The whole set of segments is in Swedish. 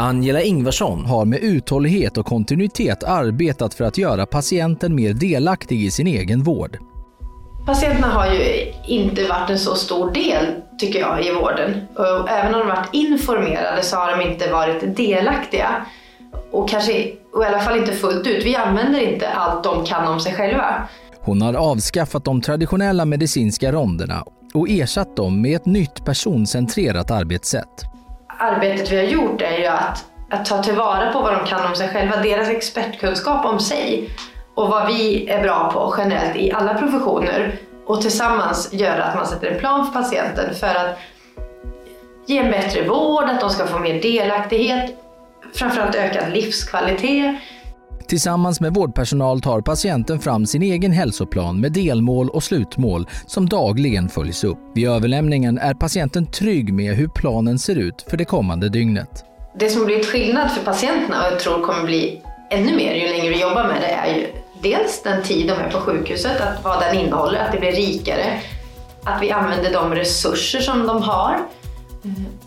Angela Ingvarsson har med uthållighet och kontinuitet arbetat för att göra patienten mer delaktig i sin egen vård. Patienterna har ju inte varit en så stor del, tycker jag, i vården. Och även om de varit informerade så har de inte varit delaktiga. Och kanske, och i alla fall inte fullt ut. Vi använder inte allt de kan om sig själva. Hon har avskaffat de traditionella medicinska ronderna och ersatt dem med ett nytt personcentrerat arbetssätt. Arbetet vi har gjort är ju att, att ta tillvara på vad de kan om sig själva, deras expertkunskap om sig och vad vi är bra på generellt i alla professioner och tillsammans göra att man sätter en plan för patienten för att ge en bättre vård, att de ska få mer delaktighet, framförallt ökad livskvalitet. Tillsammans med vårdpersonal tar patienten fram sin egen hälsoplan med delmål och slutmål som dagligen följs upp. Vid överlämningen är patienten trygg med hur planen ser ut för det kommande dygnet. Det som blivit skillnad för patienterna och jag tror kommer bli ännu mer ju längre vi jobbar med det är ju dels den tid de är på sjukhuset, att vad den innehåller, att det blir rikare. Att vi använder de resurser som de har.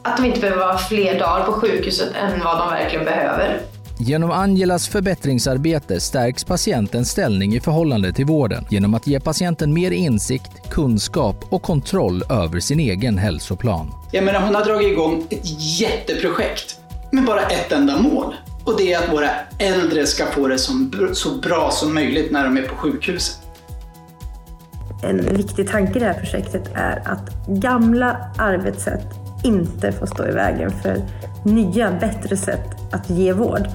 Att de inte behöver vara fler dagar på sjukhuset än vad de verkligen behöver. Genom Angelas förbättringsarbete stärks patientens ställning i förhållande till vården genom att ge patienten mer insikt, kunskap och kontroll över sin egen hälsoplan. Jag menar, hon har dragit igång ett jätteprojekt med bara ett enda mål. Och det är att våra äldre ska få det som, så bra som möjligt när de är på sjukhuset. En viktig tanke i det här projektet är att gamla arbetssätt inte får stå i vägen för nya, bättre sätt att ge vård.